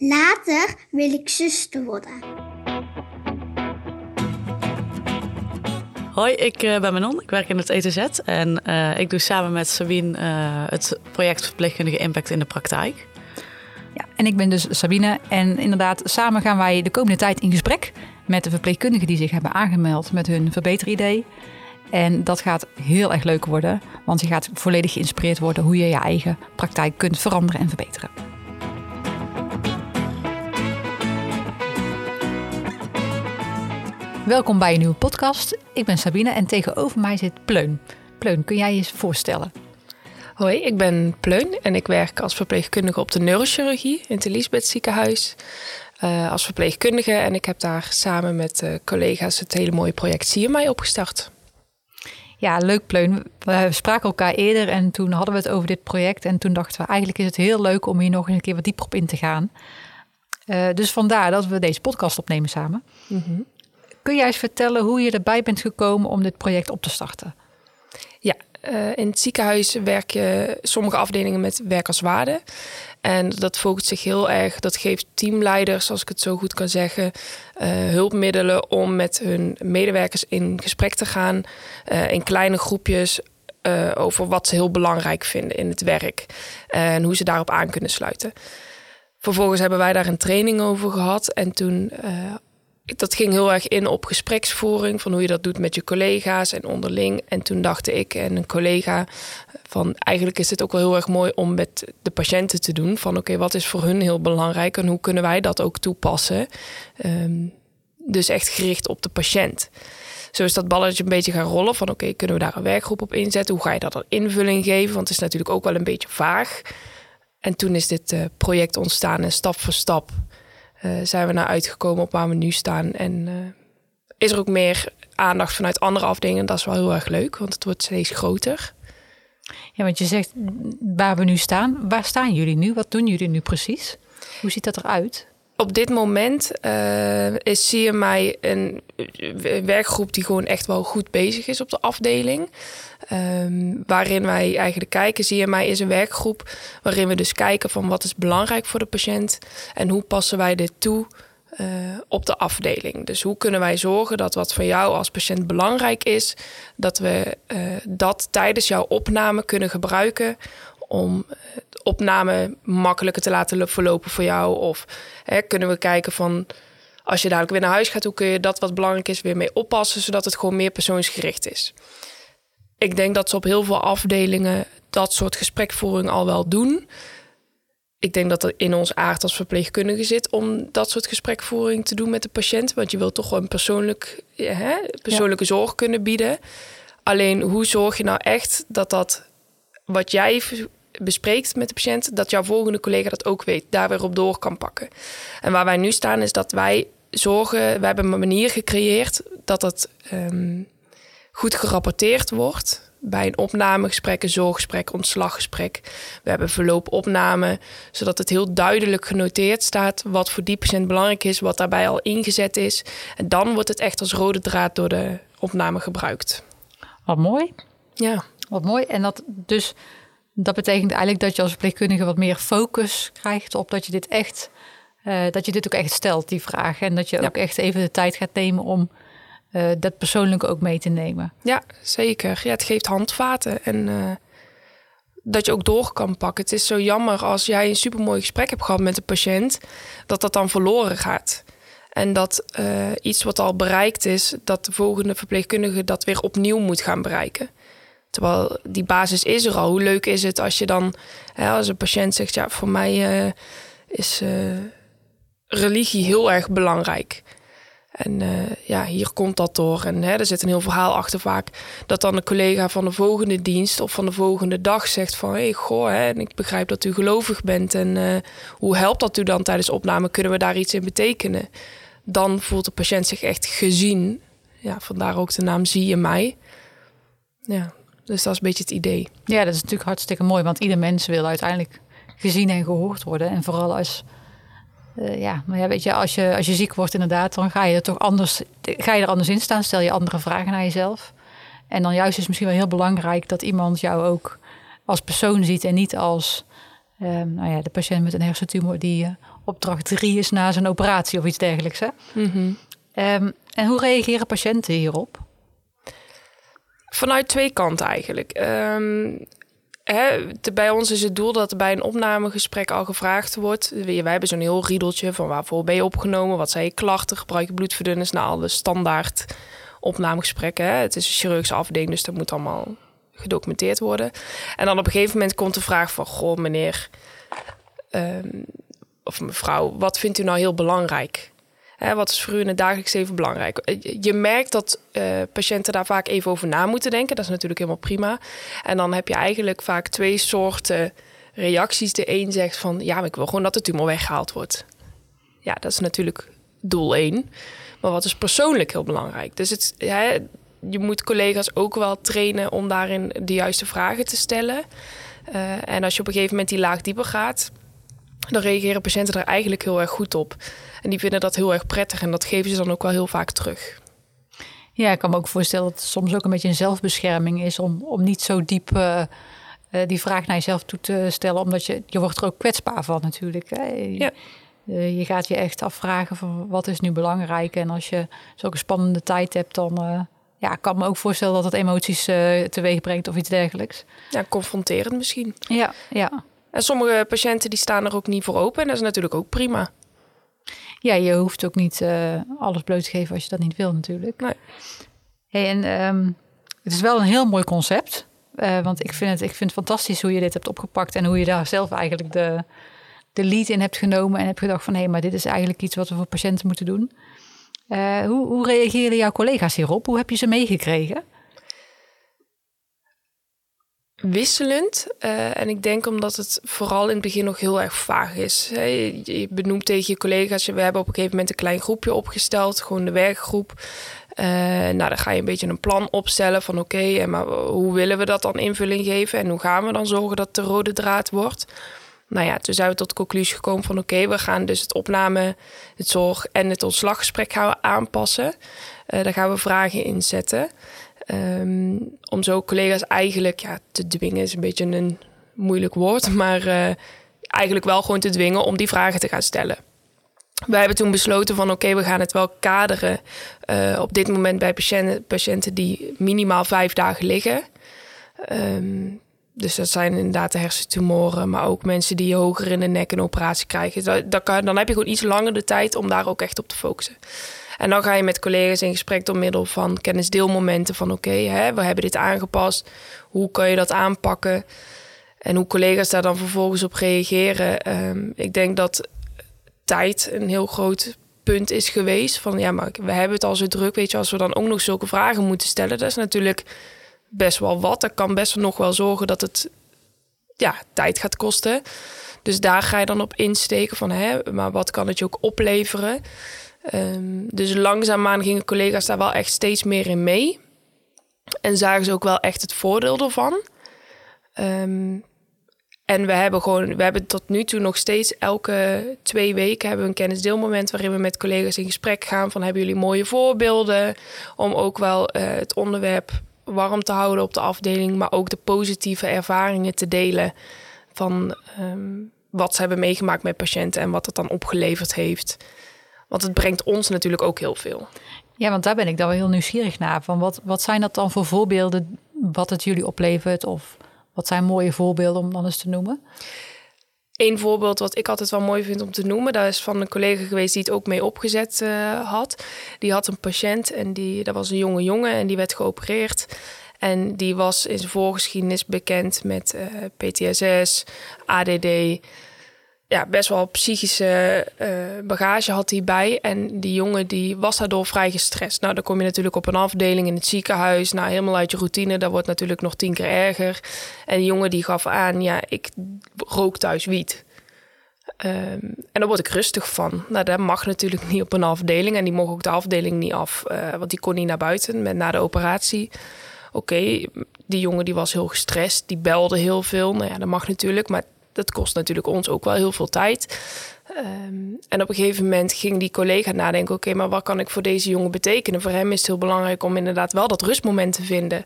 Later wil ik zuster worden. Hoi, ik uh, ben Manon. Ik werk in het ETZ en uh, ik doe samen met Sabine uh, het project Verpleegkundige Impact in de Praktijk. Ja, en ik ben dus Sabine en inderdaad samen gaan wij de komende tijd in gesprek met de verpleegkundigen die zich hebben aangemeld met hun verbeteridee. En dat gaat heel erg leuk worden, want je gaat volledig geïnspireerd worden hoe je je eigen praktijk kunt veranderen en verbeteren. Welkom bij een nieuwe podcast. Ik ben Sabine en tegenover mij zit Pleun. Pleun, kun jij je eens voorstellen? Hoi, ik ben Pleun en ik werk als verpleegkundige op de neurochirurgie in het Elisabeth ziekenhuis. Uh, als verpleegkundige en ik heb daar samen met uh, collega's het hele mooie project Zie mij opgestart. Ja, leuk Pleun. We spraken elkaar eerder en toen hadden we het over dit project. En toen dachten we eigenlijk is het heel leuk om hier nog een keer wat dieper op in te gaan. Uh, dus vandaar dat we deze podcast opnemen samen. Mm -hmm. Kun jij eens vertellen hoe je erbij bent gekomen om dit project op te starten? Ja, uh, in het ziekenhuis werk je sommige afdelingen met werk als waarde. En dat focust zich heel erg, dat geeft teamleiders, als ik het zo goed kan zeggen, uh, hulpmiddelen om met hun medewerkers in gesprek te gaan. Uh, in kleine groepjes over wat ze heel belangrijk vinden in het werk. en hoe ze daarop aan kunnen sluiten. Vervolgens hebben wij daar een training over gehad. En toen dat ging heel erg in op gespreksvoering, van hoe je dat doet met je collega's en onderling. En toen dacht ik en een collega van eigenlijk is het ook wel heel erg mooi om met de patiënten te doen. Van oké, wat is voor hun heel belangrijk en hoe kunnen wij dat ook toepassen? Um, dus echt gericht op de patiënt. Zo is dat balletje een beetje gaan rollen van oké, kunnen we daar een werkgroep op inzetten? Hoe ga je dat een invulling geven? Want het is natuurlijk ook wel een beetje vaag. En toen is dit uh, project ontstaan en stap voor stap zijn we naar uitgekomen op waar we nu staan. En uh, is er ook meer aandacht vanuit andere afdelingen. Dat is wel heel erg leuk, want het wordt steeds groter. Ja, want je zegt waar we nu staan. Waar staan jullie nu? Wat doen jullie nu precies? Hoe ziet dat eruit? Op dit moment uh, is CMI een werkgroep die gewoon echt wel goed bezig is op de afdeling. Um, waarin wij eigenlijk kijken, CMI is een werkgroep waarin we dus kijken van wat is belangrijk voor de patiënt en hoe passen wij dit toe uh, op de afdeling. Dus hoe kunnen wij zorgen dat wat voor jou als patiënt belangrijk is, dat we uh, dat tijdens jouw opname kunnen gebruiken om de opname makkelijker te laten verlopen voor jou? Of hè, kunnen we kijken van als je dadelijk weer naar huis gaat, hoe kun je dat wat belangrijk is weer mee oppassen, zodat het gewoon meer persoonsgericht is? Ik denk dat ze op heel veel afdelingen dat soort gesprekvoering al wel doen. Ik denk dat er in ons aard als verpleegkundige zit om dat soort gesprekvoering te doen met de patiënt. Want je wilt toch een persoonlijk, hè, persoonlijke ja. zorg kunnen bieden. Alleen hoe zorg je nou echt dat dat wat jij bespreekt met de patiënt, dat jouw volgende collega dat ook weet, daar weer op door kan pakken. En waar wij nu staan is dat wij zorgen, we hebben een manier gecreëerd dat het um, goed gerapporteerd wordt. Bij een opnamegesprek, een zorggesprek, ontslaggesprek. We hebben verloopopname, zodat het heel duidelijk genoteerd staat wat voor die patiënt belangrijk is, wat daarbij al ingezet is. En dan wordt het echt als rode draad door de opname gebruikt. Wat mooi. Ja. Wat mooi. En dat dus dat betekent eigenlijk dat je als verpleegkundige wat meer focus krijgt op dat je dit echt, uh, dat je dit ook echt stelt, die vraag. En dat je ja. ook echt even de tijd gaat nemen om uh, dat persoonlijk ook mee te nemen. Ja, zeker. Ja, het geeft handvaten en uh, dat je ook door kan pakken. Het is zo jammer als jij een supermooi gesprek hebt gehad met de patiënt, dat dat dan verloren gaat. En dat iets wat al bereikt is, dat de volgende verpleegkundige dat weer opnieuw moet gaan bereiken. Terwijl die basis is er al. Hoe leuk is het als je dan, hè, als een patiënt zegt, ja, voor mij is religie heel erg belangrijk. En uh, ja, hier komt dat door. En hè, er zit een heel verhaal achter vaak. Dat dan een collega van de volgende dienst of van de volgende dag zegt van... hé, hey, goh, hè, en ik begrijp dat u gelovig bent. En hoe helpt dat u dan tijdens opname? Kunnen we daar iets in betekenen? Dan voelt de patiënt zich echt gezien. Ja, vandaar ook de naam Zie je mij. Ja, dus dat is een beetje het idee. Ja, dat is natuurlijk hartstikke mooi, want ieder mens wil uiteindelijk gezien en gehoord worden. En vooral als, uh, ja, maar ja, weet je, als je, als je ziek wordt inderdaad, dan ga je er toch anders, ga je er anders in staan, stel je andere vragen naar jezelf. En dan juist is het misschien wel heel belangrijk dat iemand jou ook als persoon ziet en niet als Ehm, nou ja, de patiënt met een hersentumor die uh, opdracht 3 is na zijn operatie of iets dergelijks. Hè? Mhm. Ehm, en hoe reageren patiënten hierop? Vanuit twee kanten eigenlijk. Ehm, hè, bij ons is het doel dat er bij een opnamegesprek al gevraagd wordt. Wij hebben zo'n heel riedeltje van waarvoor ben je opgenomen, wat zijn je klachten, gebruik je bloedverdunners, naar alle standaard opnamegesprekken. Het is een chirurgische afdeling, dus dat moet allemaal gedocumenteerd worden. En dan op een gegeven moment komt de vraag van, goh meneer ehm, of mevrouw, wat vindt u nou heel belangrijk? Hè, wat is voor u in het dagelijks leven belangrijk? Eh, je merkt dat uh, patiënten daar vaak even over na moeten denken. Dat is natuurlijk helemaal prima. En dan heb je eigenlijk vaak twee soorten reacties. De een zegt van ja, maar ik wil gewoon dat de tumor weggehaald wordt. Ja, dat is natuurlijk doel één. Maar wat is persoonlijk heel belangrijk? Dus het, hè, je moet collega's ook wel trainen om daarin de juiste vragen te stellen. Uh, en als je op een gegeven moment die laag dieper gaat, dan reageren patiënten er eigenlijk heel erg goed op. En die vinden dat heel erg prettig en dat geven ze dan ook wel heel vaak terug. Ja, ik kan me ook voorstellen dat het soms ook een beetje een zelfbescherming is om, om niet zo diep uh, uh, die vraag naar jezelf toe te stellen, omdat je, je wordt er ook kwetsbaar van natuurlijk. Hè? Ja. Uh, je gaat je echt afvragen van wat is nu belangrijk. En als je zulke spannende tijd hebt, dan ja, ik kan me ook voorstellen dat het emoties teweeg brengt of iets dergelijks. Ja, confronterend misschien. Ja, ja. En sommige patiënten die staan er ook niet voor open. En dat is natuurlijk ook prima. Ja, je hoeft ook niet uh, alles bloot te geven als je dat niet wil natuurlijk. Nee. Hey, en um, het is wel een heel mooi concept. Uh, want ik vind, het, ik vind het fantastisch hoe je dit hebt opgepakt... en hoe je daar zelf eigenlijk de, de lead in hebt genomen... en hebt gedacht van... hé, hey, maar dit is eigenlijk iets wat we voor patiënten moeten doen. Uh, hoe, hoe reageerden jouw collega's hierop? Hoe heb je ze meegekregen? Wisselend. Uh, en ik denk omdat het vooral in het begin nog heel erg vaag is. je, benoemt tegen je collega's, we hebben op een gegeven moment een klein groepje opgesteld, gewoon de werkgroep. Uh, nou, dan ga je een beetje een plan opstellen van oké, maar hoe willen we dat dan invulling geven en hoe gaan we dan zorgen dat de rode draad wordt? Nou ja, toen zijn we tot de conclusie gekomen van oké, we gaan dus het opname, het zorg en het ontslaggesprek gaan aanpassen. Uh, daar gaan we vragen inzetten. Um, om zo collega's eigenlijk ja, te dwingen is een beetje een moeilijk woord, maar uh, eigenlijk wel gewoon te dwingen om die vragen te gaan stellen. Wij hebben toen besloten van oké, we gaan het wel kaderen uh, op dit moment bij patiënten, patiënten die minimaal vijf dagen liggen. Um, dus dat zijn inderdaad de hersentumoren, maar ook mensen die hoger in de nek een operatie krijgen. Dan heb je gewoon iets langer de tijd om daar ook echt op te focussen. En dan ga je met collega's in gesprek door middel van kennisdeelmomenten van oké, we hebben dit aangepast. Hoe kan je dat aanpakken? En hoe collega's daar dan vervolgens op reageren. Um, ik denk dat tijd een heel groot punt is geweest. Van ja, maar we hebben het al zo druk. Weet je, als we dan ook nog zulke vragen moeten stellen, dat is natuurlijk best wel wat. Dat kan best nog wel zorgen dat het ja, tijd gaat kosten. Dus daar ga je dan op insteken van hè, maar wat kan het je ook opleveren? Um, dus langzaamaan gingen collega's daar wel echt steeds meer in mee. En zagen ze ook wel echt het voordeel ervan. Um, en we hebben gewoon, we hebben tot nu toe nog steeds elke twee weken hebben we een kennisdeelmoment waarin we met collega's in gesprek gaan van hebben jullie mooie voorbeelden om ook wel uh, het onderwerp warm te houden op de afdeling, maar ook de positieve ervaringen te delen van um, wat ze hebben meegemaakt met patiënten en wat het dan opgeleverd heeft. Want het brengt ons natuurlijk ook heel veel. Ja, want daar ben ik dan wel heel nieuwsgierig naar. Van wat, wat zijn dat dan voor voorbeelden wat het jullie oplevert? Of wat zijn mooie voorbeelden om dan eens te noemen? Eén voorbeeld wat ik altijd wel mooi vind om te noemen, dat is van een collega geweest die het ook mee opgezet uh, had. Die had een patiënt en die, dat was een jonge jongen en die werd geopereerd. En die was in zijn voorgeschiedenis bekend met uh, PTSS, ADD, ja, best wel psychische uh, bagage had hij bij. En die jongen die was daardoor vrij gestrest. Nou, dan kom je natuurlijk op een afdeling in het ziekenhuis. Nou, helemaal uit je routine. Dat wordt natuurlijk nog tien keer erger. En die jongen die gaf aan, ja, ik rook thuis wiet. Um, en daar word ik rustig van. Nou, dat mag natuurlijk niet op een afdeling. En die mocht ook de afdeling niet af. Uh, want die kon niet naar buiten met, na de operatie. Oké, die jongen die was heel gestrest. Die belde heel veel. Nou ja, dat mag natuurlijk. Maar dat kost natuurlijk ons ook wel heel veel tijd. Um, en op een gegeven moment ging die collega nadenken: oké, maar wat kan ik voor deze jongen betekenen? Voor hem is het heel belangrijk om inderdaad wel dat rustmoment te vinden.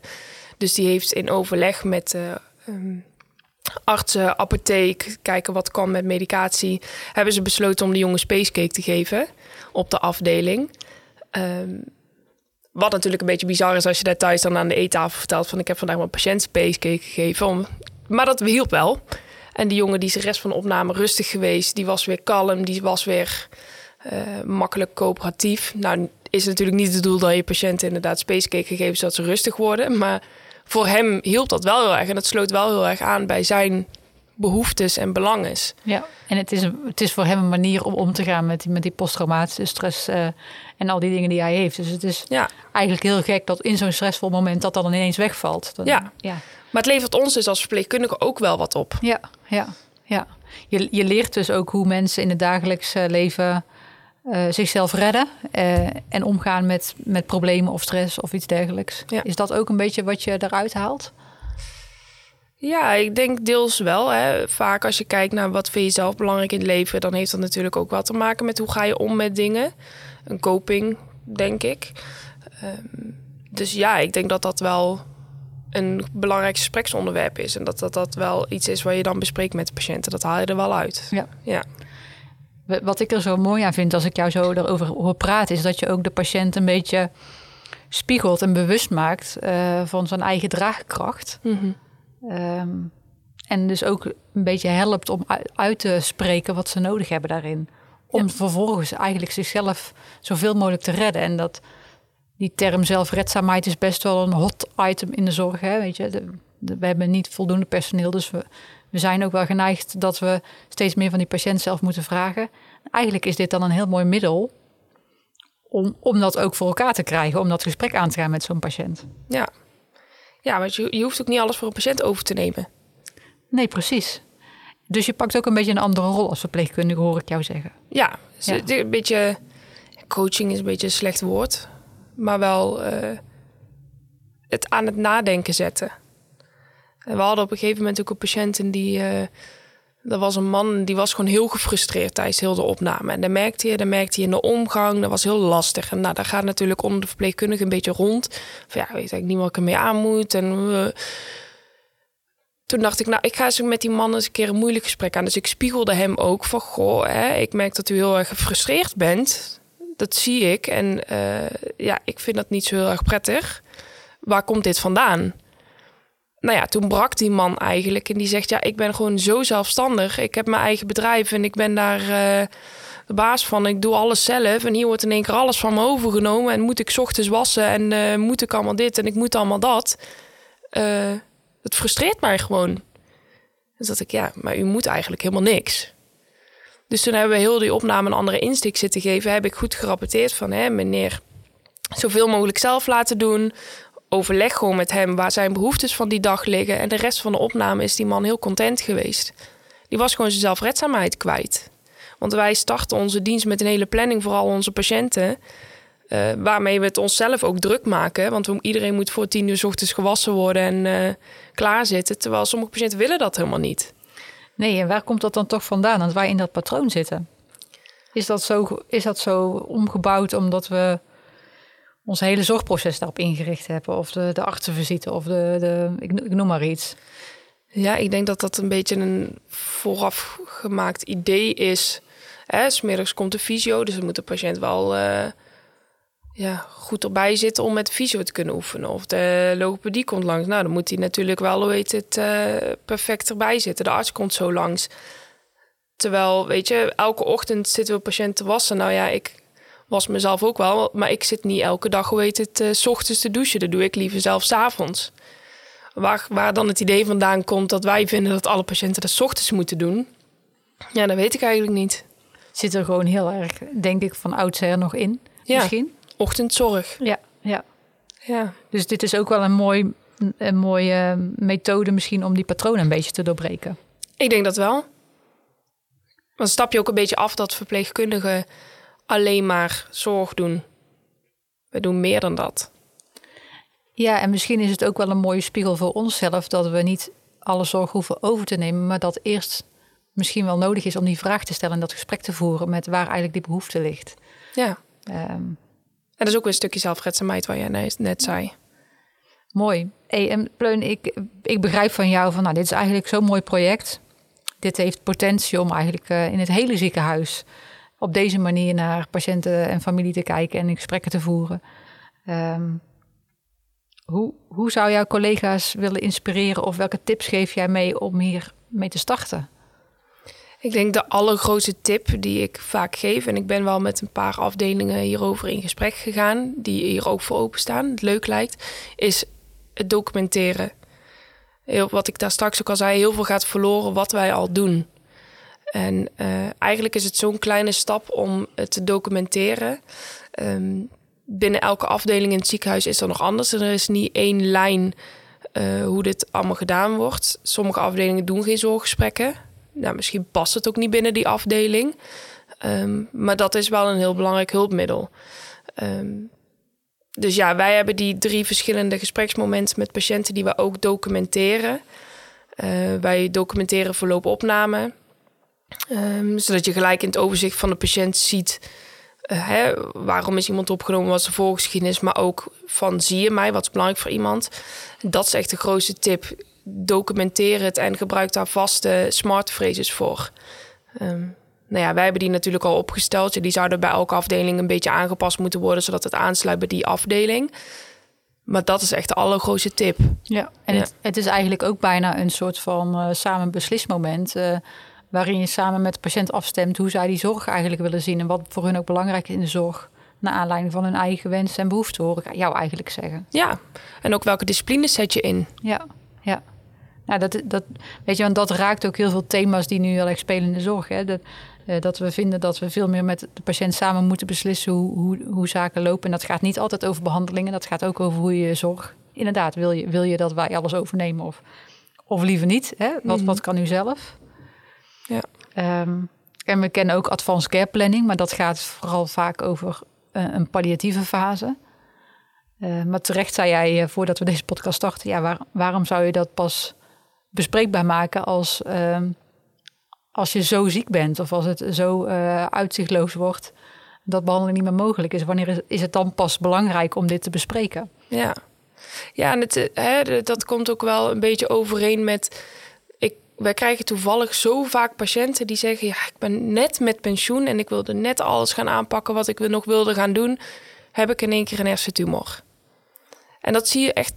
Dus die heeft in overleg met uh, um, artsen, apotheek, kijken wat kan met medicatie, hebben ze besloten om de jongen spacecake te geven op de afdeling. Ehm, wat natuurlijk een beetje bizar is als je daar thuis dan aan de eettafel vertelt van ik heb vandaag mijn patiënt spacecake gegeven. Om, maar dat hielp wel. En die jongen die is de rest van de opname rustig geweest, die was weer kalm, die was weer uh, makkelijk coöperatief. Nou is natuurlijk niet het doel dat je patiënten inderdaad spacecake gegeven zodat ze rustig worden, maar voor hem hielp dat wel heel erg. En dat sloot wel heel erg aan bij zijn behoeftes en belangen. Ja, en het is, een, het is voor hem een manier om om te gaan met die, met die posttraumatische stress uh, en al die dingen die hij heeft. Dus het is ja. eigenlijk heel gek dat in zo'n stressvol moment dat dan ineens wegvalt. Dan, ja. ja, maar het levert ons dus als verpleegkundige ook wel wat op. Ja, ja, ja. Je, je leert dus ook hoe mensen in het dagelijks leven uh, zichzelf redden uh, en omgaan met, met problemen of stress of iets dergelijks. Ja. Is dat ook een beetje wat je eruit haalt? Ja, ik denk deels wel. Hè. Vaak als je kijkt naar wat vind je zelf belangrijk in het leven, dan heeft dat natuurlijk ook wat te maken met hoe ga je om met dingen. Een coping, denk ik. Um, dus ja, ik denk dat dat wel een belangrijk gespreksonderwerp is. En dat, dat dat wel iets is waar je dan bespreekt met de patiënten. Dat haal je er wel uit. Ja. ja. Wat ik er zo mooi aan vind als ik jou zo erover hoor praten, is dat je ook de patiënt een beetje spiegelt en bewust maakt uh, van zijn eigen draagkracht. Mm um, en dus ook een beetje helpt om uit te spreken wat ze nodig hebben daarin. Om vervolgens eigenlijk zichzelf zoveel mogelijk te redden. En dat die term zelfredzaamheid is best wel een hot item in de zorg. Hè? Weet je, we hebben niet voldoende personeel, dus we, we zijn ook wel geneigd dat we steeds meer van die patiënt zelf moeten vragen. Eigenlijk is dit dan een heel mooi middel om, om dat ook voor elkaar te krijgen, om dat gesprek aan te gaan met zo'n patiënt. Ja, ja want je, je hoeft ook niet alles voor een patiënt over te nemen. Nee, precies. Dus je pakt ook een beetje een andere rol als verpleegkundige, hoor ik jou zeggen. Ja, ja. een beetje. Coaching is een beetje een slecht woord, maar wel uh, het aan het nadenken zetten. En we hadden op een gegeven moment ook een patiënt en die. Uh, was een man die was gewoon heel gefrustreerd tijdens heel de opname. En dat merkte je, dat merkte je in de omgang. Dat was heel lastig. En nou, daar gaat natuurlijk onder de verpleegkundige een beetje rond. Van ja, weet eigenlijk niet wat ik ermee aan moet. En uh, toen dacht ik, nou, ik ga eens met die man eens een keer een moeilijk gesprek aan. Dus ik spiegelde hem ook van, goh, hè, ik merk dat u heel erg gefrustreerd bent. Dat zie ik. En uh, ja, ik vind dat niet zo heel erg prettig. Waar komt dit vandaan? nou ja, toen brak die man eigenlijk en die zegt: Ja, ik ben gewoon zo zelfstandig. Ik heb mijn eigen bedrijf en ik ben daar uh, de baas van. Ik doe alles zelf en hier wordt in één keer alles van me overgenomen. En moet ik ochtends wassen en uh, moet ik allemaal dit en ik moet allemaal dat. Uh, het frustreert mij gewoon. Dus dat ik, ja, maar u moet eigenlijk helemaal niks. Dus toen hebben we heel die opname een andere insteek zitten geven. Heb ik goed gerapporteerd van, hè, meneer, zoveel mogelijk zelf laten doen overleg gewoon met hem waar zijn behoeftes van die dag liggen. En de rest van de opname is die man heel content geweest. Die was gewoon zijn zelfredzaamheid kwijt. Want wij starten onze dienst met een hele planning voor al onze patiënten. Uh, waarmee we het onszelf ook druk maken. Want iedereen moet voor tien uur s ochtends gewassen worden en uh, klaarzitten. Terwijl sommige patiënten willen dat helemaal niet. Nee, en waar komt dat dan toch vandaan? Dat wij in dat patroon zitten. Is dat zo, is dat zo omgebouwd omdat we ons hele zorgproces daarop ingericht hebben. Of de, de artsenvisite of de, de ik, ik noem maar iets. Ja, ik denk dat dat een beetje een vooraf gemaakt idee is. Smiddags komt de fysio, dus dan moet de patiënt wel uh, ja, goed erbij zitten om met fysio te kunnen oefenen. Of de logopedie komt langs. Nou, dan moet hij natuurlijk wel, weet het, uh, perfect erbij zitten. De arts komt zo langs. Terwijl, weet je, elke ochtend zitten we patiënt te wassen. Nou ja, ik was mezelf ook wel. Maar ik zit niet elke dag, hoe heet het, uh, s ochtends te douchen. Dat doe ik liever zelf s'avonds. Waar, waar dan het idee vandaan komt dat wij vinden dat alle patiënten dat s ochtends moeten doen. Ja, dat weet ik eigenlijk niet. Zit er gewoon heel erg, denk ik, van oudsher nog in. Ja, misschien. Ochtendzorg. Ja, ja. ja. Dus dit is ook wel een, mooi, een mooie methode misschien om die patronen een beetje te doorbreken. Ik denk dat wel. Dan stap je ook een beetje af dat verpleegkundigen alleen maar zorg doen. We doen meer dan dat. Ja, en misschien is het ook wel een mooie spiegel voor onszelf dat we niet alle zorg hoeven over te nemen, maar dat eerst misschien wel nodig is om die vraag te stellen en dat gesprek te voeren met waar eigenlijk die behoefte ligt. Ja. Um, en dat is ook weer een stukje zelfredzaamheid waar jij net zei. Mooi. Hey, en Pleun, ik, ik begrijp van jou van, nou, dit is eigenlijk zo'n mooi project. Dit heeft potentie om eigenlijk uh, in het hele ziekenhuis op deze manier naar patiënten en familie te kijken en in gesprekken te voeren. Um, hoe, hoe zou jouw collega's willen inspireren of welke tips geef jij mee om hier mee te starten? Ik denk de allergrootste tip die ik vaak geef, en ik ben wel met een paar afdelingen hierover in gesprek gegaan, die hier ook voor openstaan, het leuk lijkt, is het documenteren. Heel, wat ik daar straks ook al zei, heel veel gaat verloren wat wij al doen. En uh, eigenlijk is het zo'n kleine stap om het te documenteren. Um, binnen elke afdeling in het ziekenhuis is er nog anders. Er is niet één lijn uh, hoe dit allemaal gedaan wordt. Sommige afdelingen doen geen zorggesprekken. Nou, misschien past het ook niet binnen die afdeling. Um, maar dat is wel een heel belangrijk hulpmiddel. Um, dus ja, wij hebben die drie verschillende gespreksmomenten met patiënten die we ook documenteren. Uh, wij documenteren verloopopname. Um, zodat je gelijk in het overzicht van de patiënt ziet uh, hè, waarom is iemand opgenomen, wat zijn voorgeschiedenis, maar ook van zie je mij, wat is belangrijk voor iemand. Dat is echt de grootste tip. Documenteer het en gebruik daar vaste smart phrases voor. Um, nou ja, wij hebben die natuurlijk al opgesteld. Die zouden bij elke afdeling een beetje aangepast moeten worden, zodat het aansluit bij die afdeling. Maar dat is echt de allergrootste tip. Ja, en Het, het, is eigenlijk ook bijna een soort van uh, samen beslismoment. Uh, waarin je samen met de patiënt afstemt hoe zij die zorg eigenlijk willen zien en wat voor hun ook belangrijk is in de zorg. Naar aanleiding van hun eigen wensen en behoeften, hoor ik jou eigenlijk zeggen. Ja, en ook welke disciplines zet je in? Ja, ja. Nou, dat, dat, weet je, want dat raakt ook heel veel thema's die nu heel erg spelen in de zorg. Hè? Dat, uh, dat we vinden dat we veel meer met de patiënt samen moeten beslissen hoe, hoe, hoe zaken lopen. En dat gaat niet altijd over behandelingen, dat gaat ook over hoe je zorg. Inderdaad, wil je, wil je dat wij alles overnemen of, of liever niet? Hè? Wat, mm. wat kan u zelf? Ja. Um, en we kennen ook advanced care planning, maar dat gaat vooral vaak over uh, een palliatieve fase. Uh, maar terecht zei jij uh, voordat we deze podcast starten, ja, waar, waarom zou je dat pas bespreekbaar maken als, uh, als je zo ziek bent of als het zo uitzichtloos wordt dat behandeling niet meer mogelijk is? Wanneer is, het dan pas belangrijk om dit te bespreken? Ja, ja en het, hè, dat komt ook wel een beetje overeen met wij krijgen toevallig zo vaak patiënten die zeggen: Ja, ik ben net met pensioen en ik wilde net alles gaan aanpakken wat ik nog wilde gaan doen. Heb ik in één keer een hersentumor. En dat zie je echt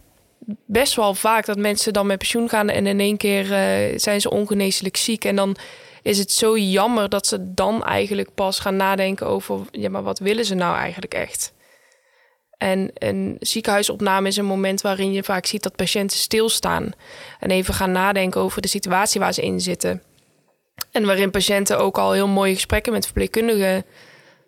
best wel vaak dat mensen dan met pensioen gaan en in één keer uh, zijn ze ongeneeslijk ziek. En dan is het zo jammer dat ze dan eigenlijk pas gaan nadenken over: ja, maar wat willen ze nou eigenlijk echt? En een ziekenhuisopname is een moment waarin je vaak ziet dat patiënten stilstaan en even gaan nadenken over de situatie waar ze in zitten. En waarin patiënten ook al heel mooie gesprekken met verpleegkundigen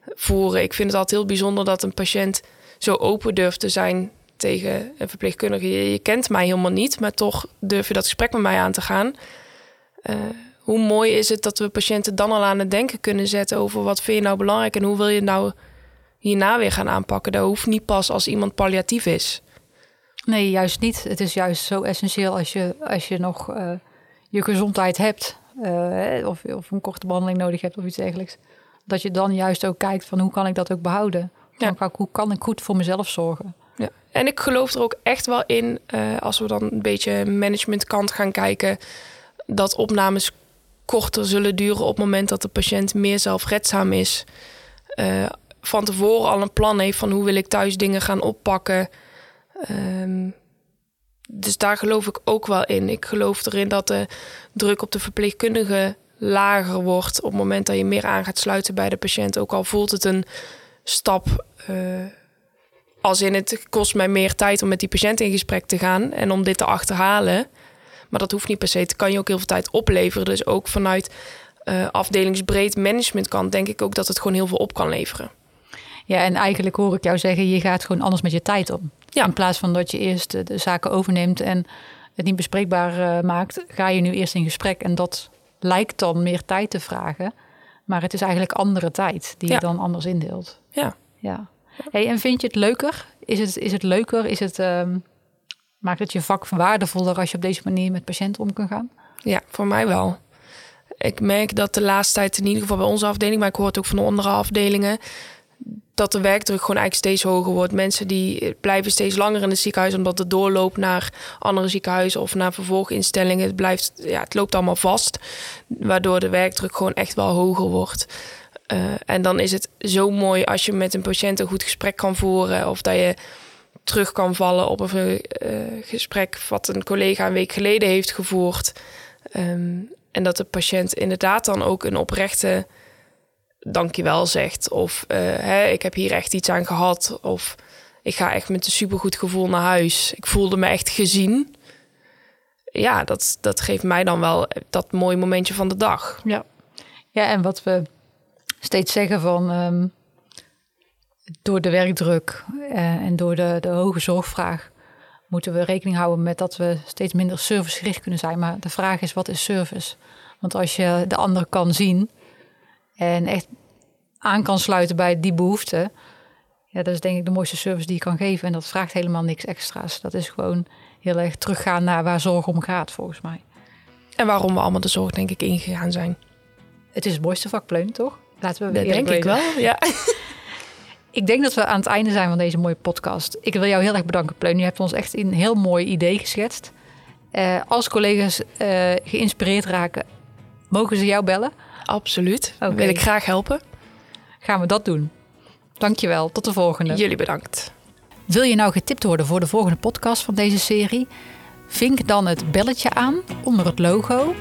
voeren. Ik vind het altijd heel bijzonder dat een patiënt zo open durft te zijn tegen een verpleegkundige. Je, kent mij helemaal niet, maar toch durf je dat gesprek met mij aan te gaan. Uh, hoe mooi is het dat we patiënten dan al aan het denken kunnen zetten over wat vind je nou belangrijk en hoe wil je nou hierna weer gaan aanpakken. Dat hoeft niet pas als iemand palliatief is. Nee, juist niet. Het is juist zo essentieel als je, als je nog uh, je gezondheid hebt. Uh, of, of een korte behandeling nodig hebt of iets dergelijks. Dat je dan juist ook kijkt van hoe kan ik dat ook behouden? Ja. Hoe kan ik goed voor mezelf zorgen? Ja. En ik geloof er ook echt wel in, uh, als we dan een beetje managementkant gaan kijken, dat opnames korter zullen duren op het moment dat de patiënt meer zelfredzaam is. Uh, van tevoren al een plan heeft van hoe wil ik thuis dingen gaan oppakken. Um, dus daar geloof ik ook wel in. Ik geloof erin dat de druk op de verpleegkundige lager wordt op het moment dat je meer aan gaat sluiten bij de patiënt. Ook al voelt het een stap. Uh, als in het kost mij meer tijd om met die patiënt in gesprek te gaan en om dit te achterhalen. Maar dat hoeft niet per se. Het kan je ook heel veel tijd opleveren. Dus ook vanuit uh, afdelingsbreed managementkant denk ik ook dat het gewoon heel veel op kan leveren. Ja, en eigenlijk hoor ik jou zeggen, je gaat gewoon anders met je tijd om. Ja. In plaats van dat je eerst de zaken overneemt en het niet bespreekbaar uh, maakt, ga je nu eerst in gesprek. En dat lijkt dan meer tijd te vragen. Maar het is eigenlijk andere tijd die ja. je dan anders indeelt. Ja. ja. En vind je het leuker? Is het, is het leuker? Is het, um, maakt het je vak waardevoller als je op deze manier met patiënten om kan gaan? Ja, voor mij wel. Ik merk dat de laatste tijd, in ieder geval bij onze afdeling, maar ik hoor het ook van de andere afdelingen, dat de werkdruk gewoon eigenlijk steeds hoger wordt. Mensen die blijven steeds langer in het ziekenhuis omdat de doorloop naar andere ziekenhuizen of naar vervolginstellingen, het, blijft, ja, het loopt allemaal vast. Waardoor de werkdruk gewoon echt wel hoger wordt. Uh, en dan is het zo mooi als je met een patiënt een goed gesprek kan voeren. Of dat je terug kan vallen op een uh, gesprek wat een collega een week geleden heeft gevoerd. Um, en dat de patiënt inderdaad dan ook een oprechte dankjewel zegt. Of uh, hè, ik heb hier echt iets aan gehad. Of ik ga echt met een supergoed gevoel naar huis. Ik voelde me echt gezien. Ja, dat, dat geeft mij dan wel dat mooie momentje van de dag. Ja, ja en wat we steeds zeggen van... Um, door de werkdruk uh, en door de, de hoge zorgvraag... moeten we rekening houden met dat we steeds minder servicegericht kunnen zijn. Maar de vraag is, wat is service? Want als je de ander kan zien en echt aan kan sluiten bij die behoefte, ja, dat is denk ik de mooiste service die je kan geven. En dat vraagt helemaal niks extra's. Dat is gewoon heel erg teruggaan naar waar zorg om gaat, volgens mij. En waarom we allemaal de zorg, denk ik, ingegaan zijn. Het is het mooiste vak, Pleun, toch? Laten we dat denk ik wel, ja. Ik denk dat we aan het einde zijn van deze mooie podcast. Ik wil jou heel erg bedanken, Pleun. Je hebt ons echt een heel mooi idee geschetst. Uh, als collega's uh, geïnspireerd raken, mogen ze jou bellen? Absoluut. Okay. Wil ik graag helpen. Gaan we dat doen. Dankjewel. Tot de volgende. Jullie bedankt. Wil je nou getipt worden voor de volgende podcast van deze serie? Vink dan het belletje aan onder het logo.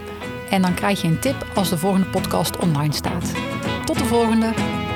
En dan krijg je een tip als de volgende podcast online staat. Tot de volgende.